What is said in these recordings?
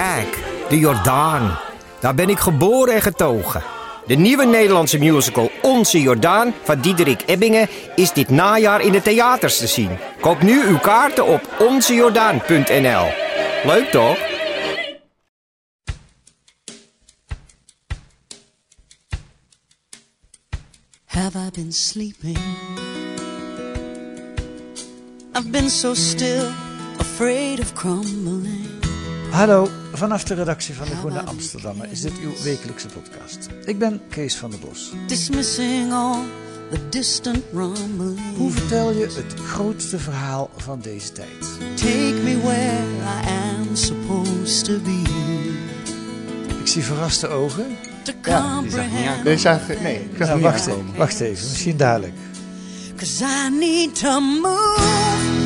Kijk, de Jordaan. Daar ben ik geboren en getogen. De nieuwe Nederlandse musical Onze Jordaan van Diederik Ebbingen is dit najaar in de theaters te zien. Koop nu uw kaarten op onzejordaan.nl. Leuk toch? Have I been sleeping? I've been so still, afraid of crumbling. Hallo, vanaf de redactie van de Groene Amsterdammer is dit uw wekelijkse podcast. Ik ben Kees van der Bos. Dismissing all the distant rumbling. Hoe vertel je het grootste verhaal van deze tijd? Take me where I am supposed to be. Ik zie verraste ogen. To comprehend. Nee, zag, nee, ik zag Nou, niet wacht, aankomen. even, wacht even, misschien dadelijk. Cause I need to move.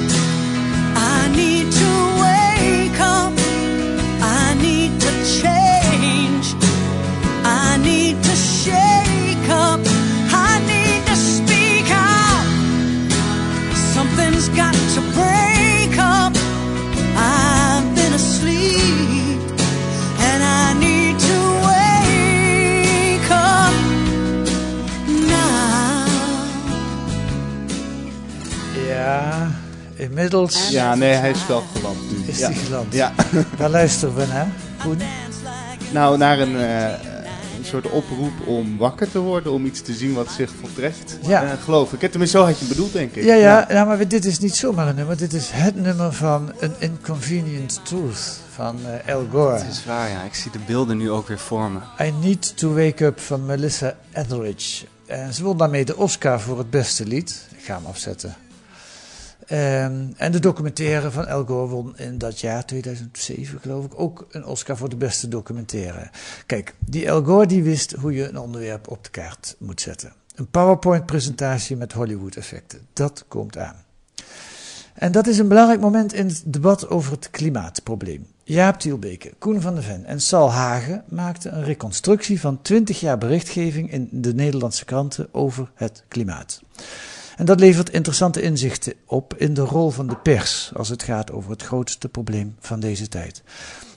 Inmiddels Ja, nee, hij is wel geland nu. is ja. die geland. Ja, Waar luisteren we naar? Koen? nou naar een, eh, een soort oproep om wakker te worden, om iets te zien wat zich voltrekt. Ja. Eh, geloof ik. Tenminste, zo had je het bedoeld, denk ik. Ja, ja, ja, maar dit is niet zomaar een nummer. Dit is het nummer van An Inconvenient Truth van Al Gore. Het is waar, ja. Ik zie de beelden nu ook weer voor me. I Need to Wake Up van Melissa Etheridge. En ze won daarmee de Oscar voor het beste lied. Ik ga hem afzetten. Ehm, en de documentaire van Al Gore won in dat jaar, 2007 geloof ik, ook een Oscar voor de beste documentaire. Kijk, die Al Gore die wist hoe je een onderwerp op de kaart moet zetten. Een PowerPoint-presentatie met Hollywood-effecten. Dat komt aan. En dat is een belangrijk moment in het debat over het klimaatprobleem. Jaap Tielbeke, Koen van der Ven en Sal Hagen maakten een reconstructie van 20 jaar berichtgeving in de Nederlandse kranten over het klimaat. En dat levert interessante inzichten op in de rol van de pers als het gaat over het grootste probleem van deze tijd.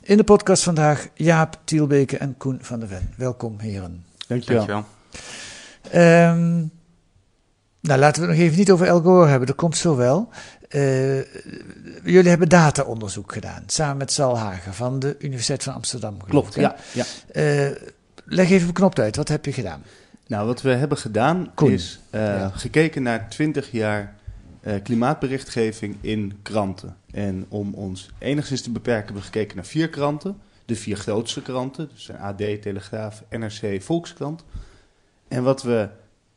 In de podcast vandaag Jaap Tielbeke en Koen van der Ven. Welkom heren. Dankjewel. Dankjewel. Ehm, nou, laten we het nog even niet over El Gore hebben, dat komt zo wel. Eh, jullie hebben dataonderzoek gedaan, samen met Sal Hagen van de Universiteit van Amsterdam. geloof Klopt, ik, ja. ja. Eh, leg even beknopt uit, wat heb je gedaan? Nou, wat we hebben gedaan Koen. is eh, Ja. gekeken naar 20 jaar eh, klimaatberichtgeving in kranten. En om ons enigszins te beperken hebben we gekeken naar vier kranten. De vier grootste kranten, dus AD, Telegraaf, NRC, Volkskrant. En wat we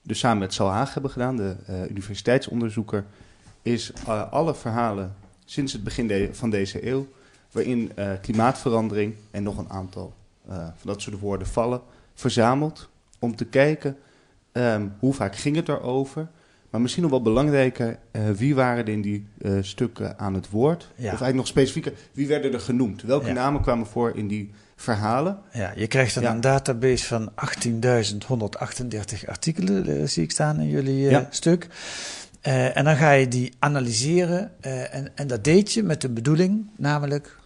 dus samen met Sal Haag hebben gedaan, de eh, universiteitsonderzoeker, is alle verhalen sinds het begin de- van deze eeuw, waarin klimaatverandering en nog een aantal van dat soort woorden vallen, verzameld om te kijken ehm, hoe vaak ging het erover. Maar misschien nog wel belangrijker, eh, wie waren er in die eh, stukken aan het woord? Of eigenlijk nog specifieker, wie werden er genoemd? Welke Ja. namen kwamen voor in die verhalen? Ja, je krijgt dan Ja. een database van 18.138 artikelen, eh, zie ik staan in jullie stuk. En dan ga je die analyseren. en, en dat deed je met de bedoeling, namelijk.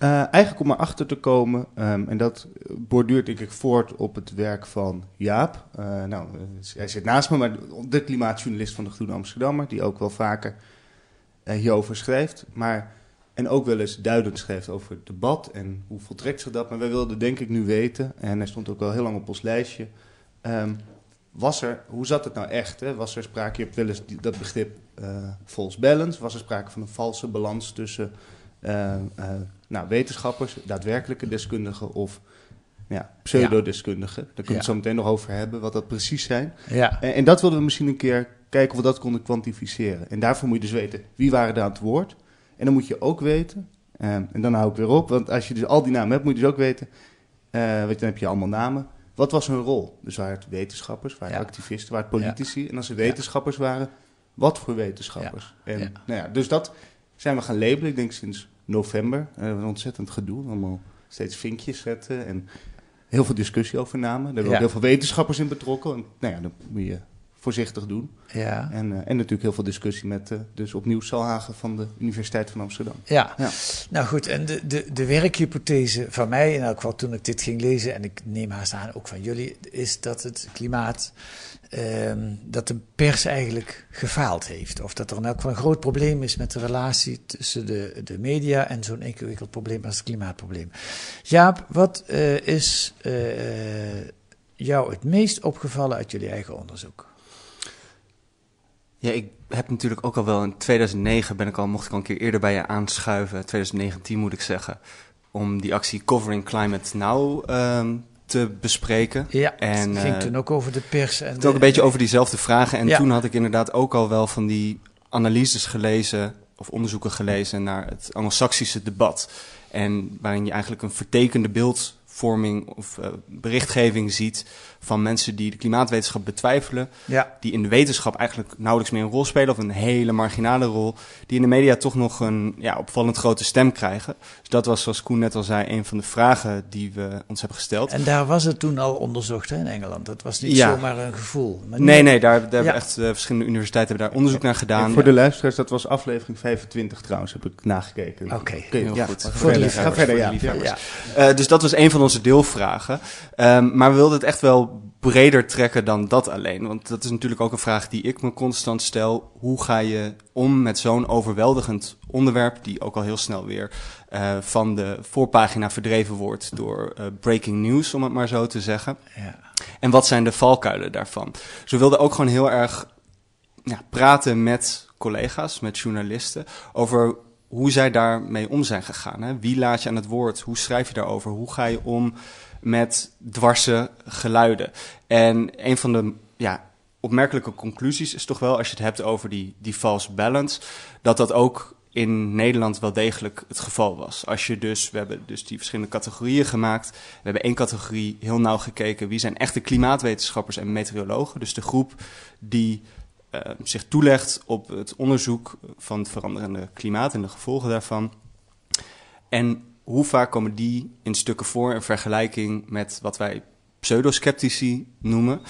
Eh, eigenlijk om erachter te komen, ehm, en dat borduurt denk ik voort op het werk van Jaap. Eh, nou, hij zit naast me, maar de klimaatjournalist van de Groene Amsterdammer, die ook wel vaker eh, hierover schrijft. Maar, en ook wel eens duidend schrijft over het debat en hoe voltrekt zich dat. Maar wij wilden denk ik nu weten, en hij stond ook wel heel lang op ons lijstje, ehm, was er, hoe zat het nou echt? Hè? Was er sprake, je hebt wel eens dat begrip false balance, was er sprake van een valse balans tussen nou, wetenschappers, daadwerkelijke deskundigen of ja, pseudodeskundigen. Daar kunnen we het zo meteen nog over hebben, wat dat precies zijn. En, en dat wilden we misschien een keer kijken of we dat konden kwantificeren. En daarvoor moet je dus weten, wie waren er aan het woord? En dan moet je ook weten, Ehm, en dan hou ik weer op, want als je dus al die namen hebt, moet je dus ook weten, eh want dan heb je allemaal namen. Wat was hun rol? Dus waren het wetenschappers, waren het Ja. activisten, waren het politici? En als ze wetenschappers waren, wat voor wetenschappers? En. Nou ja, dus dat zijn we gaan labelen, ik denk sinds november. Eh, een ontzettend gedoe, allemaal steeds vinkjes zetten en heel veel discussie over namen. Daar hebben we Ja. ook heel veel wetenschappers in betrokken. En, nou ja, dat moet je voorzichtig doen. Ja. En, eh, en natuurlijk heel veel discussie met, eh, dus opnieuw Salhagen van de Universiteit van Amsterdam. Ja. Ja. nou goed, en de, de, de werkhypothese van mij, in elk geval toen ik dit ging lezen, en ik neem haast aan ook van jullie, is dat het klimaat, ehm, dat de pers eigenlijk gefaald heeft. Of dat er in elk geval een groot probleem is met de relatie tussen de, de media en zo'n ingewikkeld probleem als het klimaatprobleem. Jaap, wat eh, is jou het meest opgevallen uit jullie eigen onderzoek? Ja, ik heb natuurlijk ook al wel in 2009 ben ik al, mocht ik al een keer eerder bij je aanschuiven, 2019 moet ik zeggen, om die actie Covering Climate Now ehm, te bespreken. Ja, En, het ging eh, toen ook over de pers. En Het de- ook een beetje over diezelfde vragen. En Ja. toen had ik inderdaad ook al wel van die analyses gelezen, of onderzoeken gelezen naar het Anglo-Saxische debat. En waarin je eigenlijk een vertekende beeldvorming of eh, berichtgeving ziet van mensen die de klimaatwetenschap betwijfelen. Ja. Die in de wetenschap eigenlijk nauwelijks meer een rol spelen, of een hele marginale rol. Die in de media toch nog een ja, opvallend grote stem krijgen. Dus dat was, zoals Koen net al zei, een van de vragen die we ons hebben gesteld. En daar was het toen al onderzocht hè, in Engeland. Dat was niet Ja. zomaar een gevoel. Maar nu- Nee, nee, daar, daar hebben Ja. echt eh, verschillende universiteiten hebben daar onderzoek naar gedaan. En voor de luisteraars, dat was aflevering 25 trouwens, heb ik nagekeken. Oké. Oké, Heel ja. goed. Ga Voor de verder, liefhebbers, Ga verder. Ja. Eh, dus dat was een van onze deelvragen. Ehm, maar we wilden het echt wel breder trekken dan dat alleen. Want dat is natuurlijk ook een vraag die ik me constant stel. Hoe ga je om met zo'n overweldigend onderwerp, die ook al heel snel weer eh, van de voorpagina verdreven wordt door eh, breaking news, om het maar zo te zeggen. Ja. En wat zijn de valkuilen daarvan? Dus we wilden ook gewoon heel erg ja, praten met collega's, met journalisten, over hoe zij daarmee om zijn gegaan. Hè? Wie laat je aan het woord? Hoe schrijf je daarover? Hoe ga je om met dwarse geluiden? En een van de ja, opmerkelijke conclusies is toch wel, als je het hebt over die, die false balance, dat dat ook in Nederland wel degelijk het geval was. Als je dus, we hebben dus die verschillende categorieën gemaakt. We hebben één categorie heel nauw gekeken. Wie zijn echte klimaatwetenschappers en meteorologen? Dus de groep die eh, zich toelegt op het onderzoek van het veranderende klimaat en de gevolgen daarvan. En hoe vaak komen die in stukken voor in vergelijking met wat wij pseudosceptici noemen,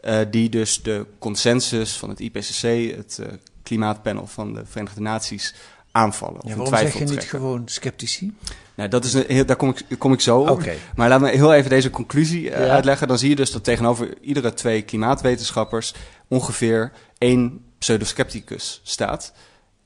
eh, die dus de consensus van het IPCC, het eh, klimaatpanel van de Verenigde Naties, aanvallen. Of Ja, in waarom zeg je niet gewoon sceptici? Nou, dat is een, daar kom ik, kom ik zo op. Maar laat me heel even deze conclusie eh, Ja. uitleggen. Dan zie je dus dat tegenover iedere twee klimaatwetenschappers ongeveer één pseudoscepticus staat.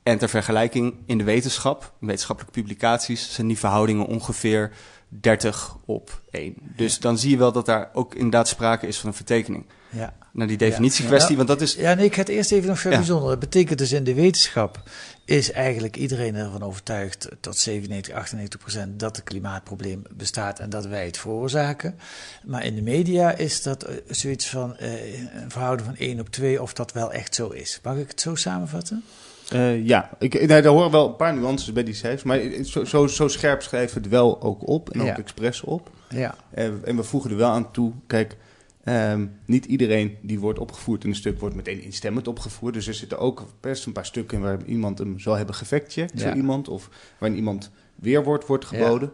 En ter vergelijking in de wetenschap, in wetenschappelijke publicaties, zijn die verhoudingen ongeveer 30 op 1. Dus dan zie je wel dat daar ook inderdaad sprake is van een vertekening. Ja. Naar die definitiekwestie, Ja. want dat is... Ja, nee, ik ga het eerst even nog veel Ja. bijzonder. Dat betekent dus in de wetenschap is eigenlijk iedereen ervan overtuigd tot 97, 98 procent dat het klimaatprobleem bestaat en dat wij het veroorzaken. Maar in de media is dat eh, zoiets van eh, een verhouding van 1 op 2 of dat wel echt zo is. Mag ik het zo samenvatten? Eh, ja, ik, nee, daar horen wel een paar nuances bij die cijfers. Maar zo, zo, zo scherp schrijven we het wel ook op. En ook Ja. expres op. Ja. En, en we voegen er wel aan toe, kijk, ehm, niet iedereen die wordt opgevoerd in een stuk wordt meteen instemmend opgevoerd. Dus er zitten ook best een paar stukken waar iemand hem zal hebben gefactcheckt, Ja. zo iemand. Of waarin iemand weerwoord wordt geboden.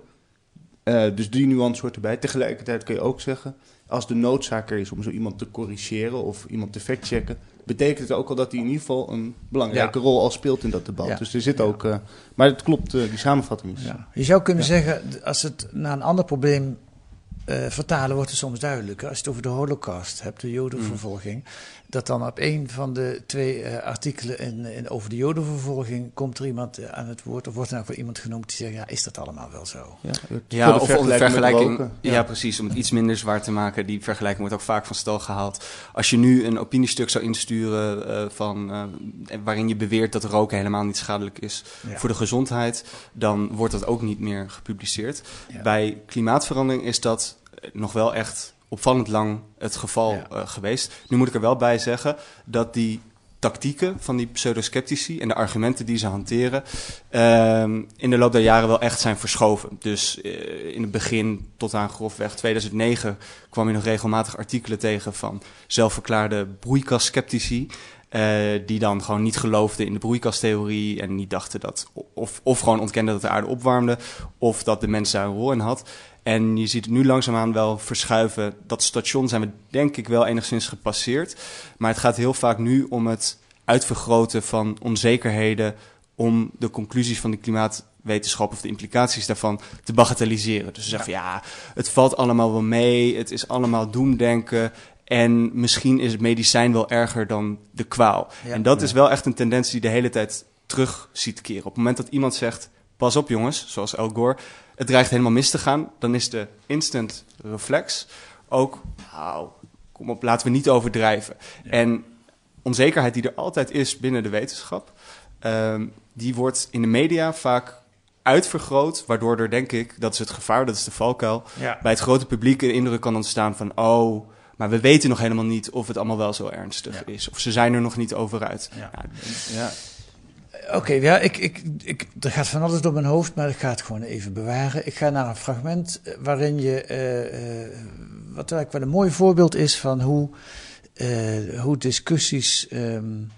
Eh, dus die nuance hoort erbij. Tegelijkertijd kun je ook zeggen, als de noodzaak er is om zo iemand te corrigeren of iemand te factchecken, betekent het ook al dat hij in ieder geval een belangrijke rol al speelt in dat debat. Ja. Dus er zit ook, eh, maar het klopt, eh, die samenvatting is. Ja. Je zou kunnen zeggen, als het naar een ander probleem eh, vertalen, wordt het soms duidelijker. Als je het over de holocaust hebt, de jodenvervolging, dat dan op een van de twee eh, artikelen in, in, over de jodenvervolging komt er iemand eh, aan het woord, of wordt er nou voor iemand genoemd die zegt, ja, is dat allemaal wel zo? Ja, of om de vergelijking roken. Ja. precies. Om het iets minder zwaar te maken. Die vergelijking wordt ook vaak van stal gehaald. Als je nu een opiniestuk zou insturen eh, van, waarin je beweert dat roken helemaal niet schadelijk is Ja. voor de gezondheid, dan wordt dat ook niet meer gepubliceerd. Ja. Bij klimaatverandering is dat nog wel echt opvallend lang het geval Ja. eh, geweest. Nu moet ik er wel bij zeggen dat die tactieken van die pseudosceptici en de argumenten die ze hanteren ehm, in de loop der jaren wel echt zijn verschoven. Dus eh, in het begin tot aan grofweg 2009 kwam je nog regelmatig artikelen tegen van zelfverklaarde broeikasskeptici. Uh, die dan gewoon niet geloofden in de broeikastheorie en niet dachten dat, of, of gewoon ontkenden dat de aarde opwarmde, of dat de mens daar een rol in had. En je ziet het nu langzaamaan wel verschuiven. Dat station zijn we denk ik wel enigszins gepasseerd. Maar het gaat heel vaak nu om het uitvergroten van onzekerheden om de conclusies van de klimaatwetenschap of de implicaties daarvan te bagatelliseren. Dus ze zeggen van ja, het valt allemaal wel mee, het is allemaal doemdenken. En misschien is het medicijn wel erger dan de kwaal. en dat is wel echt een tendens die de hele tijd terug ziet keren. Op het moment dat iemand zegt, pas op jongens, zoals El Gore, het dreigt helemaal mis te gaan, dan is de instant reflex ook, nou, kom op, laten we niet overdrijven. En onzekerheid die er altijd is binnen de wetenschap, ehm, die wordt in de media vaak uitvergroot, waardoor er denk ik, dat is het gevaar, dat is de valkuil, bij het grote publiek een indruk kan ontstaan van, oh, maar we weten nog helemaal niet of het allemaal wel zo ernstig is. Of ze zijn er nog niet over uit. Ja. ja. Oké, ja, ik, ik, ik, er gaat van alles door mijn hoofd, maar ik ga het gewoon even bewaren. Ik ga naar een fragment eh, waarin je, uh, uh, wat eigenlijk wel een mooi voorbeeld is van hoe, hoe discussies um,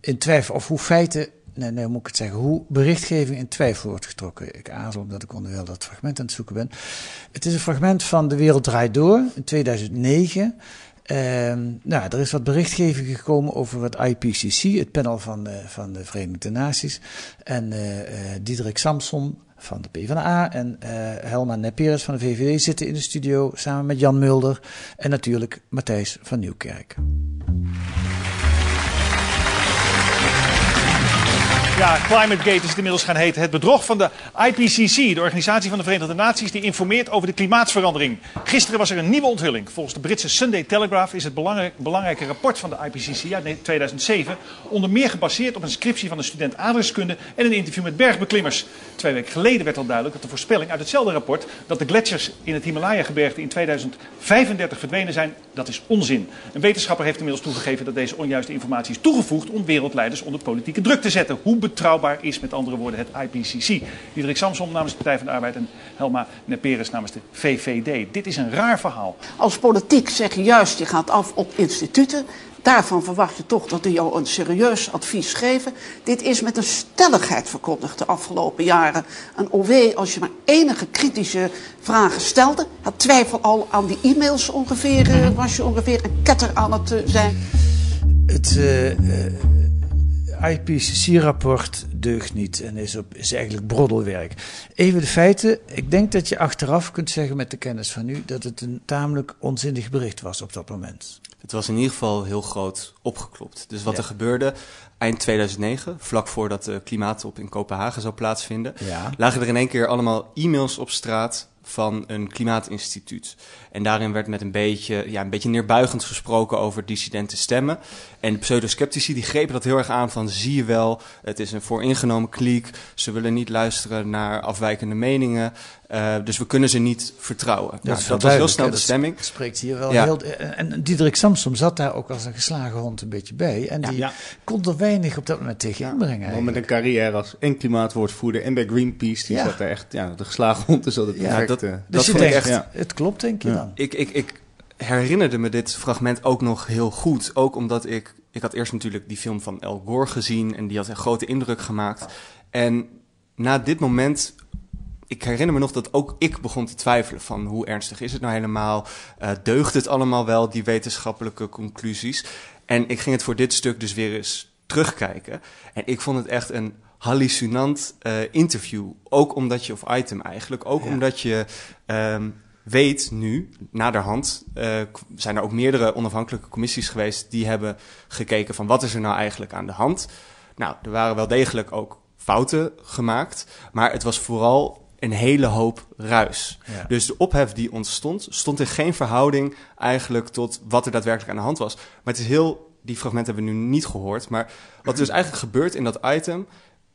in twijfel, of hoe feiten, nee, nee, hoe moet ik het zeggen, hoe berichtgeving in twijfel wordt getrokken. Ik aarzel omdat ik onderwijl dat fragment aan het zoeken ben. Het is een fragment van De Wereld Draait Door in 2009. Ehm, nou, er is wat berichtgeving gekomen over het IPCC, het panel van de, van de Verenigde Naties. En uh, Diederik Samson van de PvdA en uh, Helma Neperes van de VVD zitten in de studio samen met Jan Mulder en natuurlijk Matthijs van Nieuwkerk. Ja, ClimateGate is het inmiddels gaan heten. Het bedrog van de IPCC, de Organisatie van de Verenigde Naties, die informeert over de klimaatsverandering. Gisteren was er een nieuwe onthulling. Volgens de Britse Sunday Telegraph is het belangrijke rapport van de IPCC uit 2007 onder meer gebaseerd op een scriptie van een student aardrijkskunde en een interview met bergbeklimmers. Twee weken geleden werd al duidelijk dat de voorspelling uit hetzelfde rapport dat de gletsjers in het Himalaya-gebergte in 2035 verdwenen zijn, dat is onzin. Een wetenschapper heeft inmiddels toegegeven dat deze onjuiste informatie is toegevoegd om wereldleiders onder politieke druk te zetten. Hoe betrouwbaar is met andere woorden het IPCC. Diederik Samsom namens de Partij van de Arbeid en Helma Neperes namens de VVD. Dit is een raar verhaal. Als politiek zeg je juist, je gaat af op instituten. Daarvan verwacht je toch dat die jou een serieus advies geven. Dit is met een stelligheid verkondigd de afgelopen jaren. Een OW, als je maar enige kritische vragen stelde, had twijfel al aan die e-mails ongeveer, eh, was je ongeveer een ketter aan het uh, zijn. Het, uh, IPCC-rapport deugt niet en is, op, is eigenlijk broddelwerk. Even de feiten. Ik denk dat je achteraf kunt zeggen met de kennis van nu dat het een tamelijk onzinnig bericht was op dat moment. Het was in ieder geval heel groot opgeklopt. Dus wat er gebeurde eind 2009, vlak voordat de klimaattop in Kopenhagen zou plaatsvinden, lagen er in één keer allemaal e-mails op straat van een klimaatinstituut. En daarin werd met een beetje, ja, een beetje neerbuigend gesproken over dissidente stemmen. En de pseudosceptici die grepen dat heel erg aan van zie je wel, het is een vooringenomen kliek. Ze willen niet luisteren naar afwijkende meningen. Uh, dus we kunnen ze niet vertrouwen. Ja, nou, dat was heel snel de stemming. spreekt hier wel ja. heel... En Diederik Samsom zat daar ook als een geslagen hond een beetje bij. En die ja. kon er weinig op dat moment tegen inbrengen. Ja, met een carrière als en klimaatwoordvoerder en bij Greenpeace. Die zat daar echt... Ja, de geslagen hond is altijd perfect. Dat, uh, dus dat je echt, het klopt denk je dan? Ik, ik, ik herinnerde me dit fragment ook nog heel goed. Ook omdat ik... Ik had eerst natuurlijk die film van El Gore gezien. En die had een grote indruk gemaakt. En na dit moment ik herinner me nog dat ook ik begon te twijfelen van hoe ernstig is het nou helemaal? Uh, deugt het allemaal wel, die wetenschappelijke conclusies? En ik ging het voor dit stuk dus weer eens terugkijken. En ik vond het echt een hallucinant uh, interview. Ook omdat je, of item eigenlijk, ook ja. omdat je um, weet nu, naderhand, uh, zijn er ook meerdere onafhankelijke commissies geweest die hebben gekeken van wat is er nou eigenlijk aan de hand. Nou, er waren wel degelijk ook fouten gemaakt, maar het was vooral een hele hoop ruis. Ja. Dus de ophef die ontstond, stond in geen verhouding eigenlijk tot wat er daadwerkelijk aan de hand was. Maar het is heel, die fragmenten hebben we nu niet gehoord, maar wat er dus eigenlijk gebeurt in dat item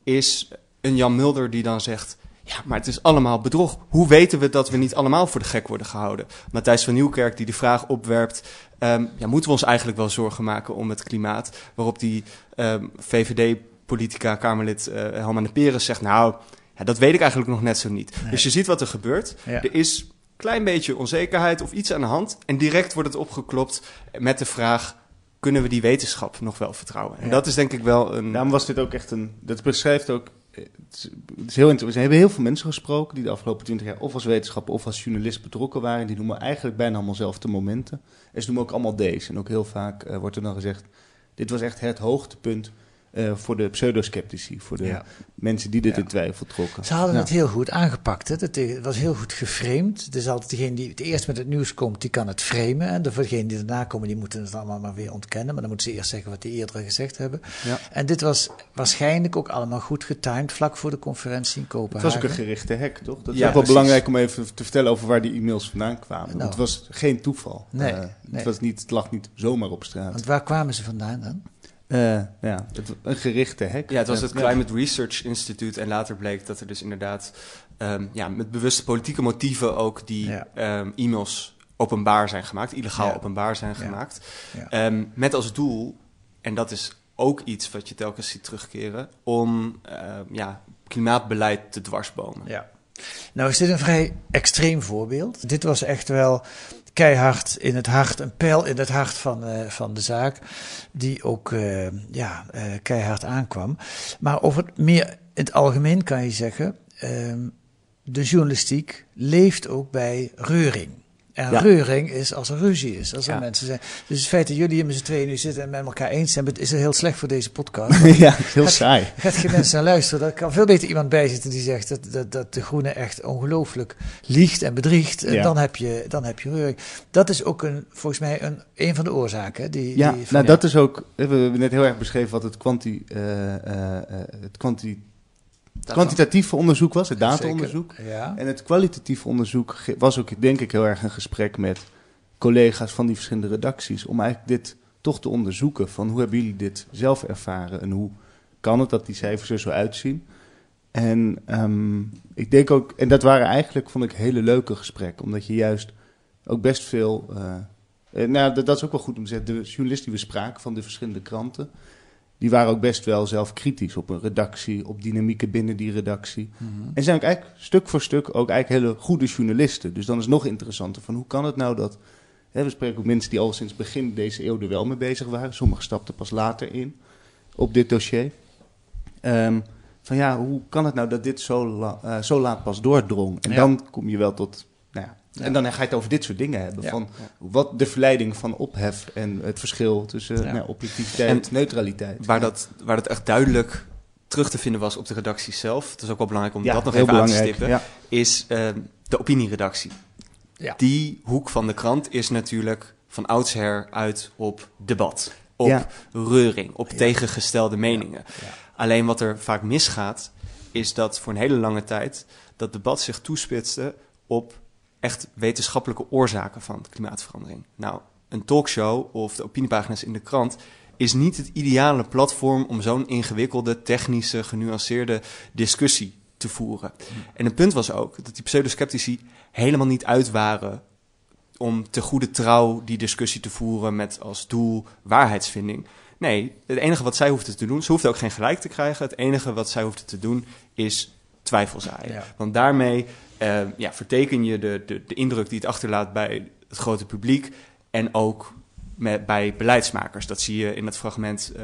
is een Jan Mulder die dan zegt: Ja, maar het is allemaal bedrog. Hoe weten we dat we niet allemaal voor de gek worden gehouden? Matthijs van Nieuwkerk die de vraag opwerpt... ehm, ja, moeten we ons eigenlijk wel zorgen maken om het klimaat? Waarop die ehm, VVD-politica, Kamerlid eh Helma de Peres zegt... nou, ja, dat weet ik eigenlijk nog net zo niet. Nee. Dus je ziet wat er gebeurt. Ja. Er is een klein beetje onzekerheid of iets aan de hand... en direct wordt het opgeklopt met de vraag... kunnen we die wetenschap nog wel vertrouwen? En Ja. dat is denk ik wel een... Daarom was dit ook echt een. Dat beschrijft ook. Het is, heel interessant. We hebben heel veel mensen gesproken die de afgelopen twintig jaar of als wetenschapper of als journalist betrokken waren. Die noemen eigenlijk bijna allemaal zelfde momenten. En ze noemen ook allemaal deze. En ook heel vaak eh, wordt er dan gezegd: dit was echt het hoogtepunt eh, voor de pseudosceptici, voor de Ja. mensen die dit Ja. in twijfel trokken. Ze hadden Ja. het heel goed aangepakt. Hè? Het, het was heel goed geframed. Het is altijd degene die het eerst met het nieuws komt, die kan het framen. En degenen die daarna komen, die moeten het allemaal maar weer ontkennen. Maar dan moeten ze eerst zeggen wat die eerder gezegd hebben. Ja. En dit was waarschijnlijk ook allemaal goed getimed, vlak voor de conferentie in Het Kopenhagen. was ook een gerichte hack, toch? Dat is Ja, ook wel precies. belangrijk om even te vertellen over waar die e-mails vandaan kwamen. Nou. Want het was geen toeval. Nee, Eh, nee. Het, was niet, het lag niet zomaar op straat. Want waar kwamen ze vandaan dan? Eh, ja, het, een gerichte hack. Ja, het was het. Climate Research Institute. En later bleek dat er dus inderdaad ehm, ja, met bewuste politieke motieven ook die Ja. ehm, e-mails openbaar zijn gemaakt, illegaal Ja. openbaar zijn Ja. gemaakt. Ja. Ehm, met als doel, en dat is ook iets wat je telkens ziet terugkeren, om ja, klimaatbeleid te dwarsbomen. Ja. Nou is dit een vrij extreem voorbeeld. Dit was echt wel keihard in het hart, een pijl in het hart van, eh, van de zaak, die ook eh, ja, eh, keihard aankwam. Maar over het meer in het algemeen kan je zeggen, ehm, de journalistiek leeft ook bij reuring. En Ja. reuring is als er ruzie is, als er Ja. mensen zijn. Dus het feit dat jullie hier met z'n tweeën nu zitten en met elkaar eens zijn, is er heel slecht voor deze podcast. ja, heel saai. Gaat geen mensen naar luisteren. Er kan veel beter iemand bij zitten die zegt dat, dat, dat de Groene echt ongelooflijk liegt en bedriegt. En Ja. dan, heb je, dan heb je reuring. Dat is ook een, volgens mij een, een van de oorzaken. Die, Ja, die van- nou dat is ook, we hebben net heel erg beschreven wat het, kwanti, eh, eh, eh, het kwanti, kwantitatieve onderzoek was, het data-onderzoek. Ja. En het kwalitatieve onderzoek was ook denk ik heel erg een gesprek met collega's van die verschillende redacties. Om eigenlijk dit toch te onderzoeken van hoe hebben jullie dit zelf ervaren en hoe kan het dat die cijfers er zo uitzien. En ehm, ik denk ook, en dat waren eigenlijk, vond ik, hele leuke gesprekken. Omdat je juist ook best veel. eh, eh, nou, dat, dat is ook wel goed om te zeggen. De journalisten die we spraken van de verschillende kranten. Die waren ook best wel zelf kritisch op een redactie, op dynamieken binnen die redactie. Mhm. En zijn ook eigenlijk stuk voor stuk ook eigenlijk hele goede journalisten. Dus dan is het nog interessanter van hoe kan het nou dat... Hè, we spreken ook mensen die al sinds begin deze eeuw er wel mee bezig waren. Sommigen stapten pas later in op dit dossier. Ehm, van ja, hoe kan het nou dat dit zo, la- eh, zo laat pas doordrong? En Ja. dan kom je wel tot... Ja. En dan ga je het over dit soort dingen hebben. Ja. Van wat de verleiding van ophef en het verschil tussen Ja. nou, objectiviteit En neutraliteit. Waar, dat, waar dat echt duidelijk terug te vinden was op de redactie zelf, het is ook wel belangrijk om dat nog even aan te stippen, is ehm, de opinieredactie. Ja. Die hoek van de krant is natuurlijk van oudsher uit op debat, op reuring, op tegengestelde meningen. Alleen wat er vaak misgaat, is dat voor een hele lange tijd dat debat zich toespitste op echt wetenschappelijke oorzaken van klimaatverandering. Nou, een talkshow of de opiniepagina's in de krant is niet het ideale platform om zo'n ingewikkelde, technische, genuanceerde discussie te voeren. En het punt was ook dat die pseudosceptici helemaal niet uit waren om te goede trouw die discussie te voeren met als doel waarheidsvinding. Nee, het enige wat zij hoefden te doen, ze hoefden ook geen gelijk te krijgen. Het enige wat zij hoefden te doen is twijfel zaaien. Ja. Want daarmee eh, ja, verteken je de, de, de indruk die het achterlaat bij het grote publiek en ook met, bij beleidsmakers. Dat zie je in het fragment eh,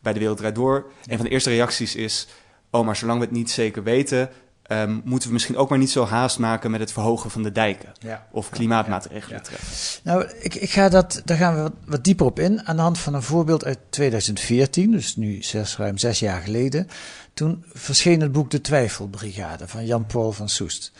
bij De Wereld Draait Door. Een van de eerste reacties is, oh, maar zolang we het niet zeker weten... ehm, moeten we misschien ook maar niet zo haast maken met het verhogen van de dijken. Ja. Of klimaatmaatregelen Ja. treffen. Nou, ik, ik ga dat, daar gaan we wat, wat dieper op in. Aan de hand van een voorbeeld uit 2014, dus nu zes, ruim zes jaar geleden. Toen verscheen het boek De Twijfelbrigade van Jan-Paul van Soest.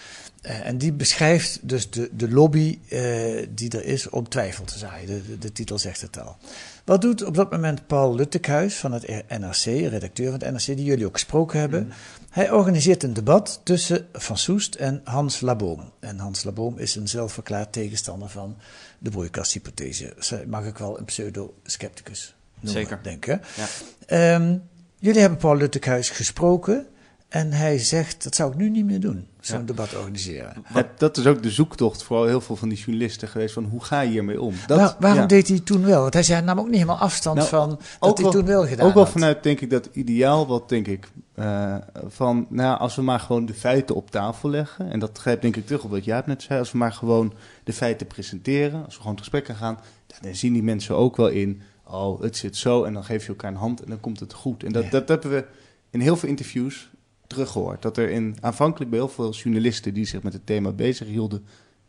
Eh, en die beschrijft dus de, de lobby eh, die er is om twijfel te zaaien. De, de, de titel zegt het al. Wat doet op dat moment Paul Luttekhuis van het NRC, redacteur van het NRC, die jullie ook gesproken hebben? Hij organiseert een debat tussen Van Soest en Hans Laboom. En Hans Laboom is een zelfverklaard tegenstander van de broeikashypothese. Mag ik wel een pseudo-scepticus noemen, Zeker. denk ik. hè? Ja. Ehm, jullie hebben Paul Luttekhuis gesproken. En hij zegt, dat zou ik nu niet meer doen, zo'n debat organiseren. Dat, dat is ook de zoektocht voor heel veel van die journalisten geweest, van hoe ga je hiermee om? Dat, Waar- waarom ja. deed hij toen wel? Want hij zei, nam ook niet helemaal afstand Nou, van dat ook hij toen wel gedaan Ook wel had. vanuit, denk ik, dat ideaal wat, denk ik, eh, van, nou, als we maar gewoon de feiten op tafel leggen, en dat grijpt denk ik terug op wat jij net zei, als we maar gewoon de feiten presenteren, als we gewoon het gesprek gaan dan zien die mensen ook wel in, oh, het zit zo, en dan geef je elkaar een hand en dan komt het goed. En dat, Ja. dat hebben we in heel veel interviews teruggehoord, dat er in, aanvankelijk bij heel veel journalisten die zich met het thema bezig hielden,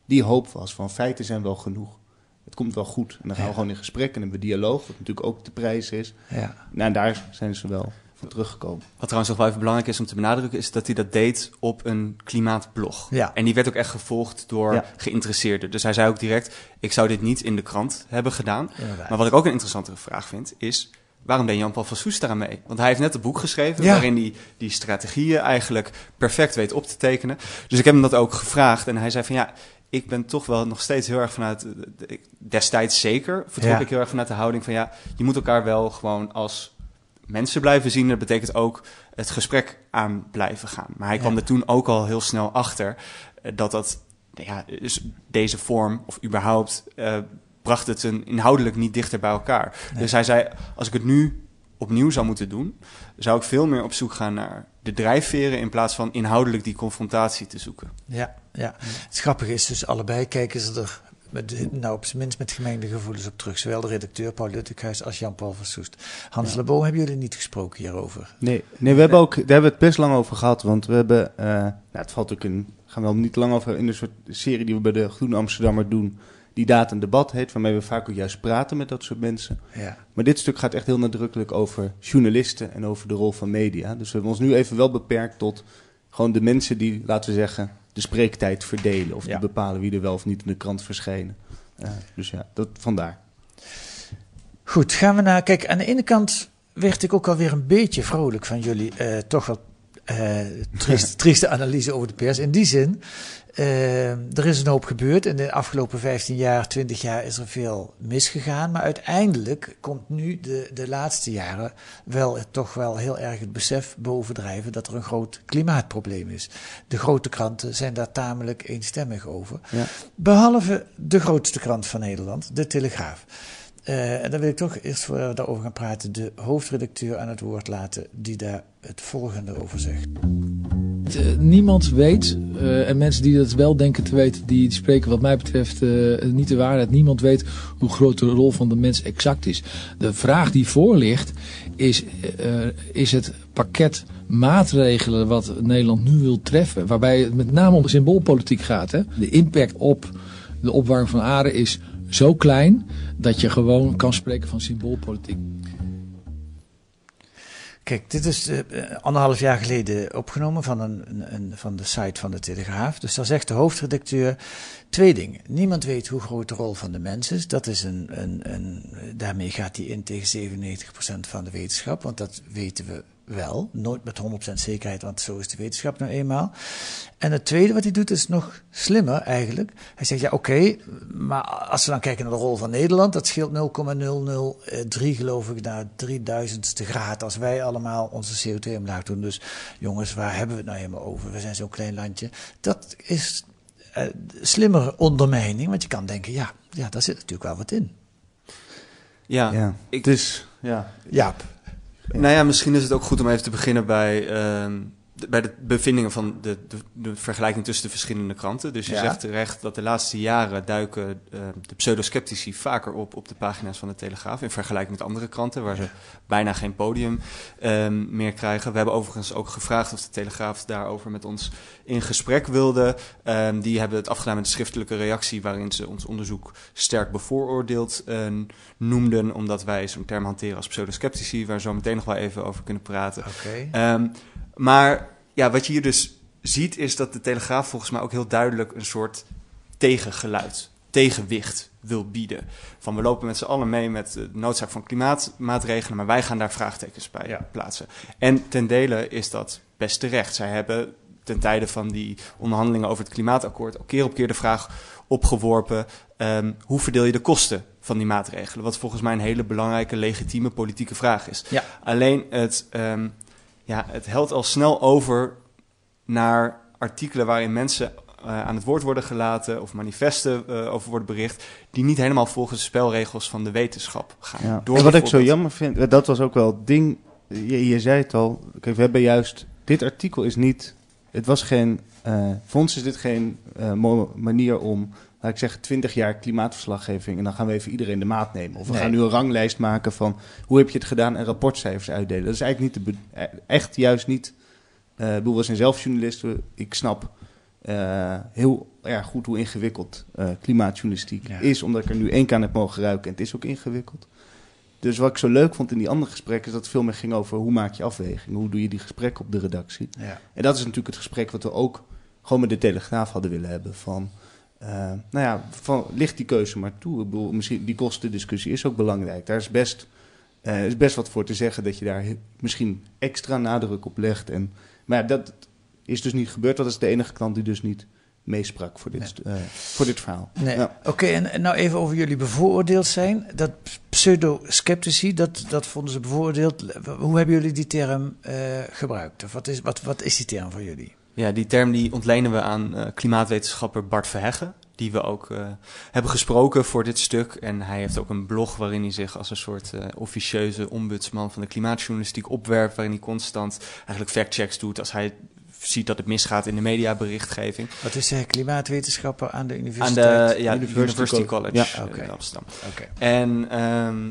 die hoop was van feiten zijn wel genoeg. Het komt wel goed. En dan gaan we Ja. gewoon in gesprek en hebben we dialoog, wat natuurlijk ook de prijs is. Ja. Nou, en daar zijn ze wel van teruggekomen. Wat trouwens nog wel even belangrijk is om te benadrukken, is dat hij dat deed op een klimaatblog. Ja. En die werd ook echt gevolgd door Ja. geïnteresseerden. Dus hij zei ook direct, ik zou dit niet in de krant hebben gedaan. Maar wat ik ook een interessantere vraag vind, is waarom deed Jan-Paul van Soest daaraan mee? Want hij heeft net een boek geschreven Ja. waarin hij die strategieën eigenlijk perfect weet op te tekenen. Dus ik heb hem dat ook gevraagd en hij zei van ja, ik ben toch wel nog steeds heel erg vanuit, ik- destijds zeker, vertrok Ja. ik heel erg vanuit de houding van ja, je moet elkaar wel gewoon als mensen blijven zien. Dat betekent ook het gesprek aan blijven gaan. Maar hij kwam Ja. er toen ook al heel snel achter eh, dat dat, nou ja, dus deze vorm of überhaupt eh, bracht het een inhoudelijk niet dichter bij elkaar. Nee. Dus hij zei, als ik het nu opnieuw zou moeten doen, zou ik veel meer op zoek gaan naar de drijfveren in plaats van inhoudelijk die confrontatie te zoeken. Ja, ja. Het grappige is dus, allebei kijken ze er met, nou, op zijn minst met gemengde gevoelens op terug. Zowel de redacteur Paul Luttekhuis als Jan-Paul van Soest. Hans Ja. Leboom, hebben jullie niet gesproken hierover? Nee, nee we hebben ook, daar hebben we het best lang over gehad. Want we hebben, eh, nou, het valt ook in, gaan we wel niet lang over, in een soort serie die we bij de Groene Amsterdammer doen. Die Daad en Debat heet, waarmee we vaak ook juist praten met dat soort mensen. Ja. Maar dit stuk gaat echt heel nadrukkelijk over journalisten en over de rol van media. Dus we hebben ons nu even wel beperkt tot gewoon de mensen die, laten we zeggen, de spreektijd verdelen. Of Ja. die bepalen wie er wel of niet in de krant verschijnen. Eh, dus ja, dat vandaar. Goed, gaan we naar. Kijk, aan de ene kant werd ik ook alweer een beetje vrolijk van jullie. eh, toch wel eh triest, trieste analyse over de pers. In die zin, eh, er is een hoop gebeurd. In de afgelopen 15 jaar, 20 jaar is er veel misgegaan. Maar uiteindelijk komt nu de, de laatste jaren wel toch wel heel erg het besef bovendrijven dat er een groot klimaatprobleem is. De grote kranten zijn daar tamelijk eenstemmig over. Ja. Behalve de grootste krant van Nederland, de Telegraaf. Eh, en dan wil ik toch eerst voor we daarover gaan praten, de hoofdredacteur aan het woord laten, die daar het volgende over zegt. Niemand weet, eh, en mensen die dat wel denken te weten, die spreken wat mij betreft eh, niet de waarheid. Niemand weet hoe groot de rol van de mens exact is. De vraag die voor ligt is, eh, is het pakket maatregelen wat Nederland nu wil treffen, waarbij het met name om symboolpolitiek gaat. Hè? De impact op de opwarming van aarde is zo klein dat je gewoon kan spreken van symboolpolitiek. Kijk, dit is eh, anderhalf jaar geleden opgenomen van, een, een, een- van de site van de Telegraaf. Dus daar zegt de hoofdredacteur twee dingen. Niemand weet hoe groot de rol van de mens is. Dat is een, een, een, daarmee gaat hij in tegen 97% van de wetenschap, want dat weten we wel. Nooit met 100% zekerheid, want zo is de wetenschap nou eenmaal. En het tweede wat hij doet is nog slimmer eigenlijk. Hij zegt, ja oké, maar als we dan kijken naar de rol van Nederland, dat scheelt 0,003 geloof ik naar 3000ste graad als wij allemaal onze CO2 omlaag doen. Dus jongens, waar hebben we het nou helemaal over? We zijn zo'n klein landje. Dat is eh, slimmere ondermijning, want je kan denken, ja, ja, daar zit natuurlijk wel wat in. Ja, Ja, ik- het is, ja. Jaap. Nou ja, misschien is het ook goed om even te beginnen bij, ehm, bij de bevindingen van de, de, de vergelijking tussen de verschillende kranten. Dus je Ja. zegt terecht dat de laatste jaren duiken ehm, de pseudosceptici vaker op op de pagina's van de Telegraaf in vergelijking met andere kranten waar ze bijna geen podium ehm, meer krijgen. We hebben overigens ook gevraagd of de Telegraaf daarover met ons in gesprek wilde. Ehm, die hebben het afgedaan met een schriftelijke reactie waarin ze ons onderzoek sterk bevooroordeeld eh, noemden, omdat wij zo'n term hanteren als pseudosceptici, waar we zo meteen nog wel even over kunnen praten. Oké. Ehm, maar ja, wat je hier dus ziet, is dat de Telegraaf volgens mij ook heel duidelijk een soort tegengeluid, tegenwicht wil bieden. Van we lopen met z'n allen mee met de noodzaak van klimaatmaatregelen, maar wij gaan daar vraagtekens bij Ja. plaatsen. En ten dele is dat best terecht. Zij hebben ten tijde van die onderhandelingen over het klimaatakkoord ook keer op keer de vraag opgeworpen: ehm, hoe verdeel je de kosten van die maatregelen? Wat volgens mij een hele belangrijke, legitieme politieke vraag is. Ja. Alleen het, ehm, ja, het helt al snel over naar artikelen waarin mensen uh, aan het woord worden gelaten of manifesten uh, over worden bericht, die niet helemaal volgens de spelregels van de wetenschap gaan. Ja. Door wat ik zo jammer vind, dat was ook wel het ding, je, je zei het al, kijk, we hebben juist, dit artikel is niet, het was geen, uh, voor ons is dit geen manier om, laat ik zeggen, 20 jaar klimaatverslaggeving en dan gaan we even iedereen de maat nemen. Of we Nee. gaan nu een ranglijst maken van hoe heb je het gedaan en rapportcijfers uitdelen. Dat is eigenlijk niet de, eh, echt juist niet, eh ik bedoel, we zijn zelf journalisten, ik snap eh, heel erg goed hoe ingewikkeld klimaatjournalistiek Ja. is, omdat ik er nu één keer aan heb mogen ruiken en het is ook ingewikkeld. Dus wat ik zo leuk vond in die andere gesprekken, is dat het veel meer ging over hoe maak je afwegingen, hoe doe je die gesprekken op de redactie. Ja. En dat is natuurlijk het gesprek wat we ook gewoon met de Telegraaf hadden willen hebben. Van, eh, nou ja, van, ligt die keuze maar toe. Ik bedoel, misschien die kostendiscussie is ook belangrijk. Daar is best, eh, is best wat voor te zeggen dat je daar misschien extra nadruk op legt. En, maar ja, dat is dus niet gebeurd. Dat is de enige klant die dus niet meesprak voor dit, eh, voor dit verhaal. Nee. Oké, en, en nou even over jullie bevooroordeeld zijn. Dat pseudo-sceptici, dat, dat vonden ze bevooroordeeld. Hoe hebben jullie die term gebruikt? Of wat is, wat, wat is die term voor jullie? Ja, die term die ontlenen we aan eh, klimaatwetenschapper Bart Verheggen. Die we ook eh, hebben gesproken voor dit stuk. En hij heeft ook een blog waarin hij zich als een soort eh, officieuze ombudsman van de klimaatjournalistiek opwerpt. Waarin hij constant eigenlijk factchecks doet als hij ziet dat het misgaat in de mediaberichtgeving. Wat is hij? Klimaatwetenschapper aan de Aan universiteit? de ja, University University, College. College Ja, in Amsterdam. En ehm,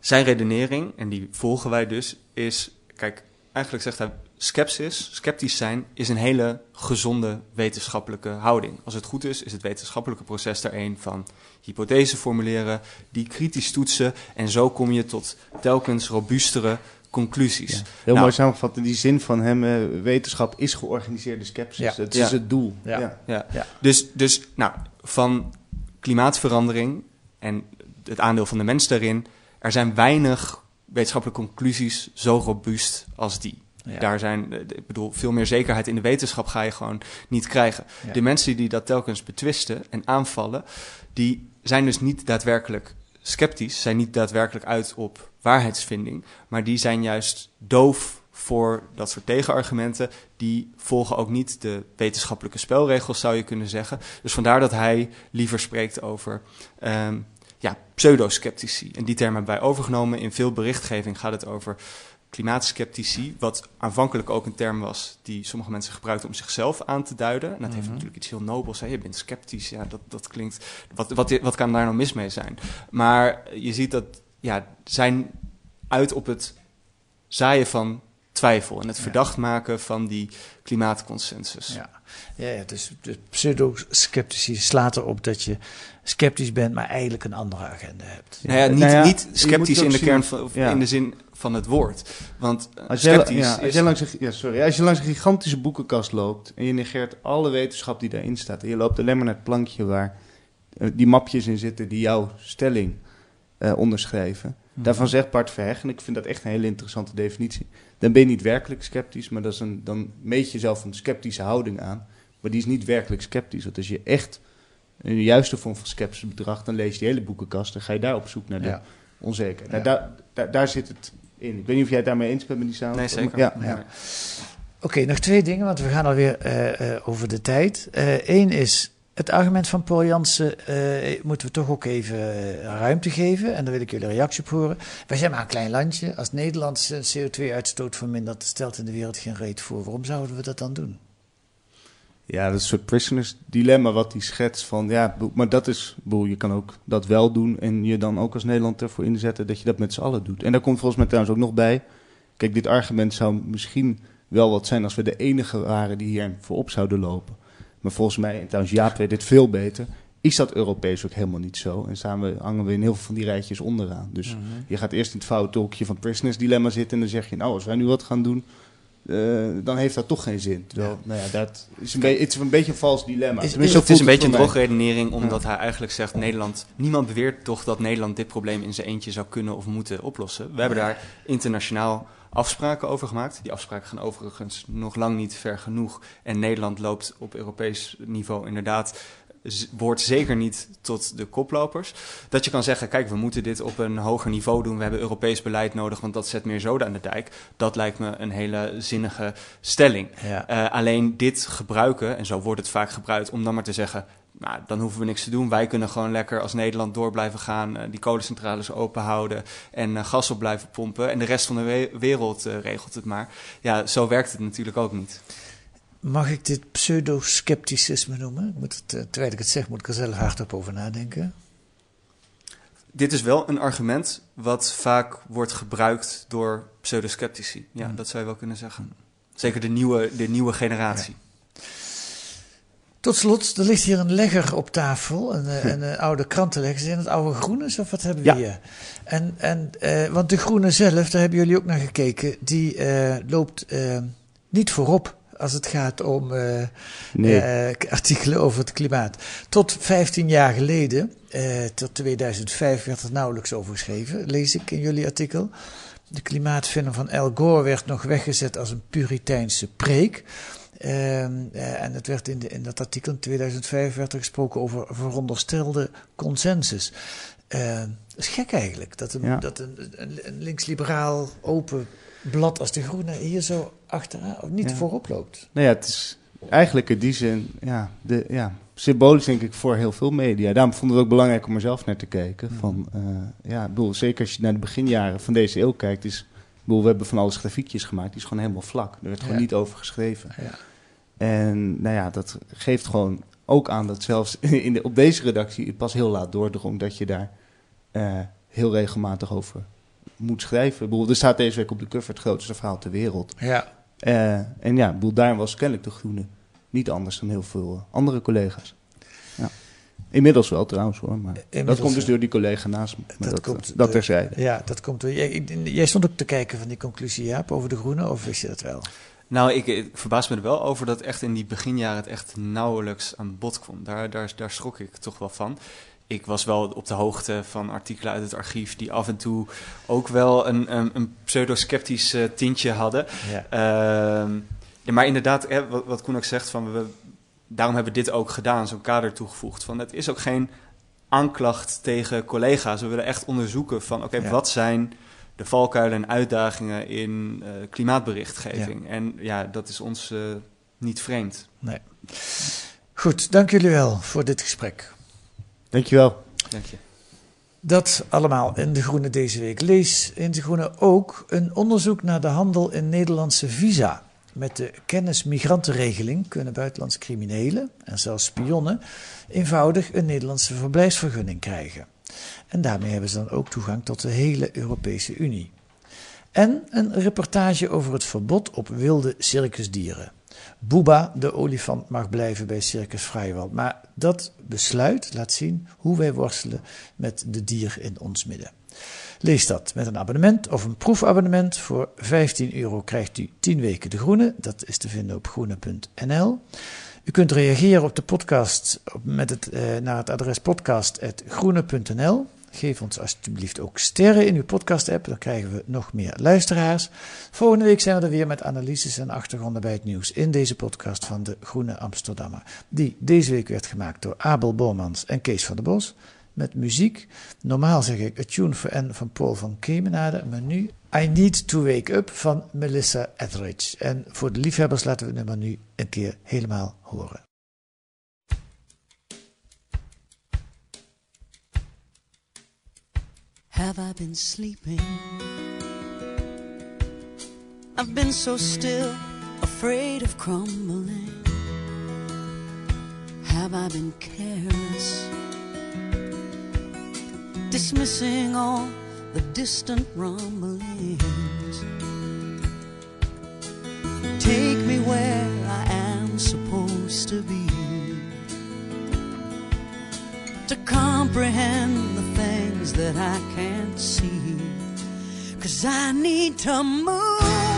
zijn redenering, en die volgen wij dus, is... Kijk, eigenlijk zegt hij... Skepsis, sceptisch zijn, is een hele gezonde wetenschappelijke houding. Als het goed is, is het wetenschappelijke proces daar een van hypothesen formuleren, die kritisch toetsen en zo kom je tot telkens robuustere conclusies. Heel Nou, mooi samengevat in die zin van hem, wetenschap is georganiseerde sceptisch. Ja. Dat Ja. is het doel. Ja. Ja. Ja. Ja. Dus, dus nou, van klimaatverandering en het aandeel van de mens daarin, er zijn weinig wetenschappelijke conclusies zo robuust als die. Ja. Daar zijn, eh, ik bedoel, veel meer zekerheid in de wetenschap ga je gewoon niet krijgen. Ja. De mensen die dat telkens betwisten en aanvallen, die zijn dus niet daadwerkelijk sceptisch, zijn niet daadwerkelijk uit op waarheidsvinding, maar die zijn juist doof voor dat soort tegenargumenten. Die volgen ook niet de wetenschappelijke spelregels, zou je kunnen zeggen. Dus vandaar dat hij liever spreekt over ehm, ja, pseudo-sceptici. En die term hebben wij overgenomen. In veel berichtgeving gaat het over klimaatskeptici, wat aanvankelijk ook een term was die sommige mensen gebruikten om zichzelf aan te duiden. En dat heeft Mhm. natuurlijk iets heel nobels. Hè? Je bent sceptisch, ja, dat, dat klinkt... Wat, wat, wat kan daar nou mis mee zijn? Maar je ziet dat, ja, zijn uit op het zaaien van twijfel en het Ja. verdacht maken van die klimaatconsensus. Ja, ja, ja dus de pseudo-sceptici slaat erop dat je sceptisch bent, maar eigenlijk een andere agenda hebt. Nou ja, niet, Nou ja, niet je sceptisch in de zien- kern van, of in de zin van het woord. Want Als ja, als, jij langs een, ja, sorry, als je langs een gigantische boekenkast loopt en je negeert alle wetenschap die daarin staat en je loopt alleen maar naar het plankje waar eh, die mapjes in zitten die jouw stelling eh, onderschrijven. Mhm. Daarvan zegt Bart Verheg, en ik vind dat echt een hele interessante definitie, dan ben je niet werkelijk sceptisch, maar dat is een, dan meet je zelf een sceptische houding aan. Maar die is niet werkelijk sceptisch. Want als je echt een juiste vorm van sceptisch bedraagt, dan lees je die hele boekenkast en ga je daar op zoek naar de Ja. onzekerheid. Ja. Nou, daar, daar, daar zit het in. Ik weet niet of jij het daarmee eens bent met die samenvatting. Nee, zeker. Ja. Ja. Oké, nog twee dingen, want we gaan alweer eh eh over de tijd. Eén is het argument van Paul Jansen, eh, moeten we toch ook even eh, ruimte geven. En daar wil ik jullie reactie op horen. Wij zijn maar een klein landje. Als Nederland zijn CO2-uitstoot vermindert, stelt in de wereld geen reet voor. Waarom zouden we dat dan doen? Ja, dat is een soort prisoners dilemma wat hij schetst van ja, maar dat is, boel, je kan ook dat wel doen en je dan ook als Nederland ervoor inzetten dat je dat met z'n allen doet. En daar komt volgens mij trouwens ook nog bij, kijk, dit argument zou misschien wel wat zijn als we de enige waren die hier voorop zouden lopen. Maar volgens mij, en trouwens Jaap weet dit veel beter, is dat Europees ook helemaal niet zo. En staan we, hangen we in heel veel van die rijtjes onderaan. Dus je gaat eerst in het foute hokje van prisoners dilemma zitten en dan zeg je, nou, als wij nu wat gaan doen, eh, dan heeft dat toch geen zin. Terwijl, nou ja, dat is een, het is een beetje een vals dilemma. Is- het is een beetje een drogredenering, omdat hij eigenlijk zegt: Nederland. Niemand beweert toch dat Nederland dit probleem in zijn eentje zou kunnen of moeten oplossen. We hebben daar internationaal afspraken over gemaakt. Die afspraken gaan overigens nog lang niet ver genoeg. En Nederland loopt op Europees niveau inderdaad behoort zeker niet tot de koplopers. Dat je kan zeggen, kijk, we moeten dit op een hoger niveau doen. We hebben Europees beleid nodig, want dat zet meer zoden aan de dijk. Dat lijkt me een hele zinnige stelling. Ja. Eh, alleen dit gebruiken, en zo wordt het vaak gebruikt, om dan maar te zeggen... Nou, dan hoeven we niks te doen. Wij kunnen gewoon lekker als Nederland door blijven gaan. eh, die kolencentrales open houden. En eh, gas op blijven pompen. En de rest van de we- wereld eh, regelt het maar. Ja, zo werkt het natuurlijk ook niet. Mag ik dit pseudo-scepticisme noemen? Ik moet het, terwijl ik het zeg, moet ik er zelf hardop over nadenken. Dit is wel een argument wat vaak wordt gebruikt door pseudosceptici. Ja, Hmm. dat zou je wel kunnen zeggen. Zeker de nieuwe, de nieuwe generatie. Tot slot, er ligt hier een legger op tafel, een, eh, een, eh, oude krantenlegger. Zijn het oude groenes of wat hebben we Ja. hier? En, en, eh, want de groene zelf, daar hebben jullie ook naar gekeken, die loopt niet voorop als het gaat om Nee. artikelen over het klimaat. Tot 15 jaar geleden, tot 2005, werd er nauwelijks over geschreven, lees ik in jullie artikel. De klimaatvinder van Al Gore werd nog weggezet als een Puriteinse preek. Ehm, eh, en het werd in, de, in dat artikel in 2005 werd er gesproken over veronderstelde consensus. Ehm, dat is gek eigenlijk, dat een, Ja. dat een, een, een links-liberaal open blad als de Groene hier zo achteraan, of niet Ja. voorop loopt. Nou ja, het is eigenlijk in die zin, ja, de, ja, symbolisch denk ik voor heel veel media. Daarom vond ik het ook belangrijk om er zelf naar te kijken. Van, eh, ja, ik bedoel, zeker als je naar de beginjaren van deze eeuw kijkt, is, ik bedoel, we hebben van alles grafiekjes gemaakt, die is gewoon helemaal vlak. Er werd gewoon Ja. niet over geschreven. Ja. En nou ja, dat geeft gewoon ook aan dat zelfs in de, op deze redactie het pas heel laat doordrong dat je daar eh, heel regelmatig over moet schrijven. Ik bedoel, er staat deze week op de cover het grootste verhaal ter wereld. Ja. Eh, en ja, bedoel, daarom was kennelijk de Groene niet anders dan heel veel eh, andere collega's. Ja. Inmiddels wel trouwens hoor, maar dat komt dus door die collega naast me. Dat dat, komt dat, terzijde. Ja, dat komt door. Jij, jij stond ook te kijken van die conclusie, Jaap, over de Groene, of wist je dat wel? Nou, ik, ik verbaas me er wel over dat echt in die beginjaren het echt nauwelijks aan bod kwam. Daar, daar, daar schrok ik toch wel van. Ik was wel op de hoogte van artikelen uit het archief die af en toe ook wel een, een, een pseudo-sceptisch eh, tintje hadden. Ja. Ehm, maar inderdaad, hè, wat, wat Koen ook zegt, van we, daarom hebben we dit ook gedaan, zo'n kader toegevoegd. Van, het is ook geen aanklacht tegen collega's. We willen echt onderzoeken van, oké, Ja. wat zijn de valkuilen en uitdagingen in eh, klimaatberichtgeving? En ja, dat is ons eh, niet vreemd. Nee. Goed, dank jullie wel voor dit gesprek. Dankjewel. Dank je. Dat allemaal in De Groene deze week. Lees in De Groene ook een onderzoek naar de handel in Nederlandse visa. Met de kennismigrantenregeling kunnen buitenlandse criminelen en zelfs spionnen eenvoudig een Nederlandse verblijfsvergunning krijgen. En daarmee hebben ze dan ook toegang tot de hele Europese Unie. En een reportage over het verbod op wilde circusdieren. Booba, de olifant, mag blijven bij Circus Vrijwald. Maar dat besluit laat zien hoe wij worstelen met de dier in ons midden. Lees dat met een abonnement of een proefabonnement. Voor 15 euro krijgt u 10 weken de groene. Dat is te vinden op groene.nl. U kunt reageren op de podcast met het, eh, naar het adres podcast.groene.nl. Geef ons alsjeblieft ook sterren in uw podcast-app, dan krijgen we nog meer luisteraars. Volgende week zijn we er weer met analyses en achtergronden bij het nieuws in deze podcast van de Groene Amsterdammer. Die deze week werd gemaakt door Abel Bormans en Kees van der Bos. Met muziek, normaal zeg ik A Tune for N van Paul van Kemenade, maar nu I Need to Wake Up van Melissa Etheridge. En voor de liefhebbers laten we het nummer nu een keer helemaal horen. Have I been sleeping? I've been so still, afraid of crumbling. Have I been careless? Dismissing all the distant rumblings. Take me where I am supposed to be. To comprehend the things that I can't see. Cause I need to move.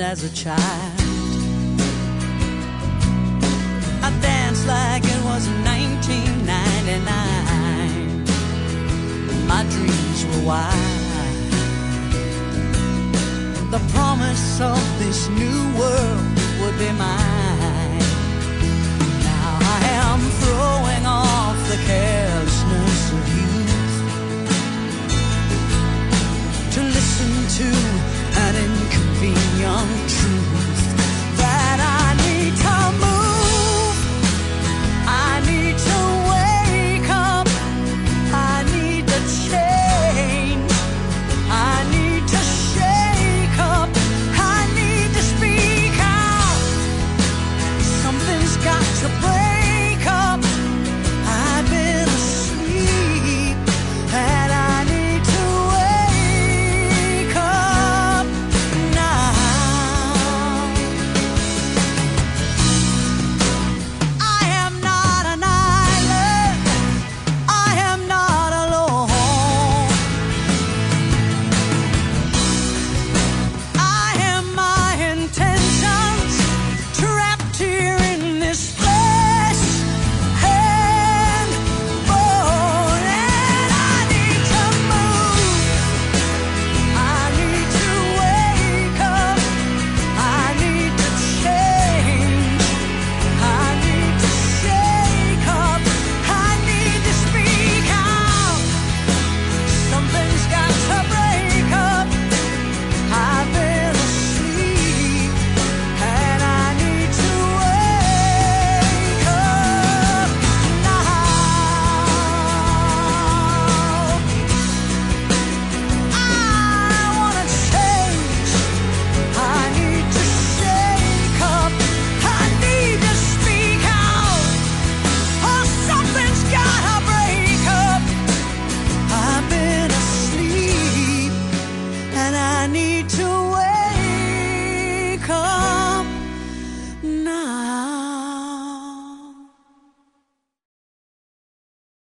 As a child. I danced like it was 1999. My dreams were wild. The promise of this new world would be mine.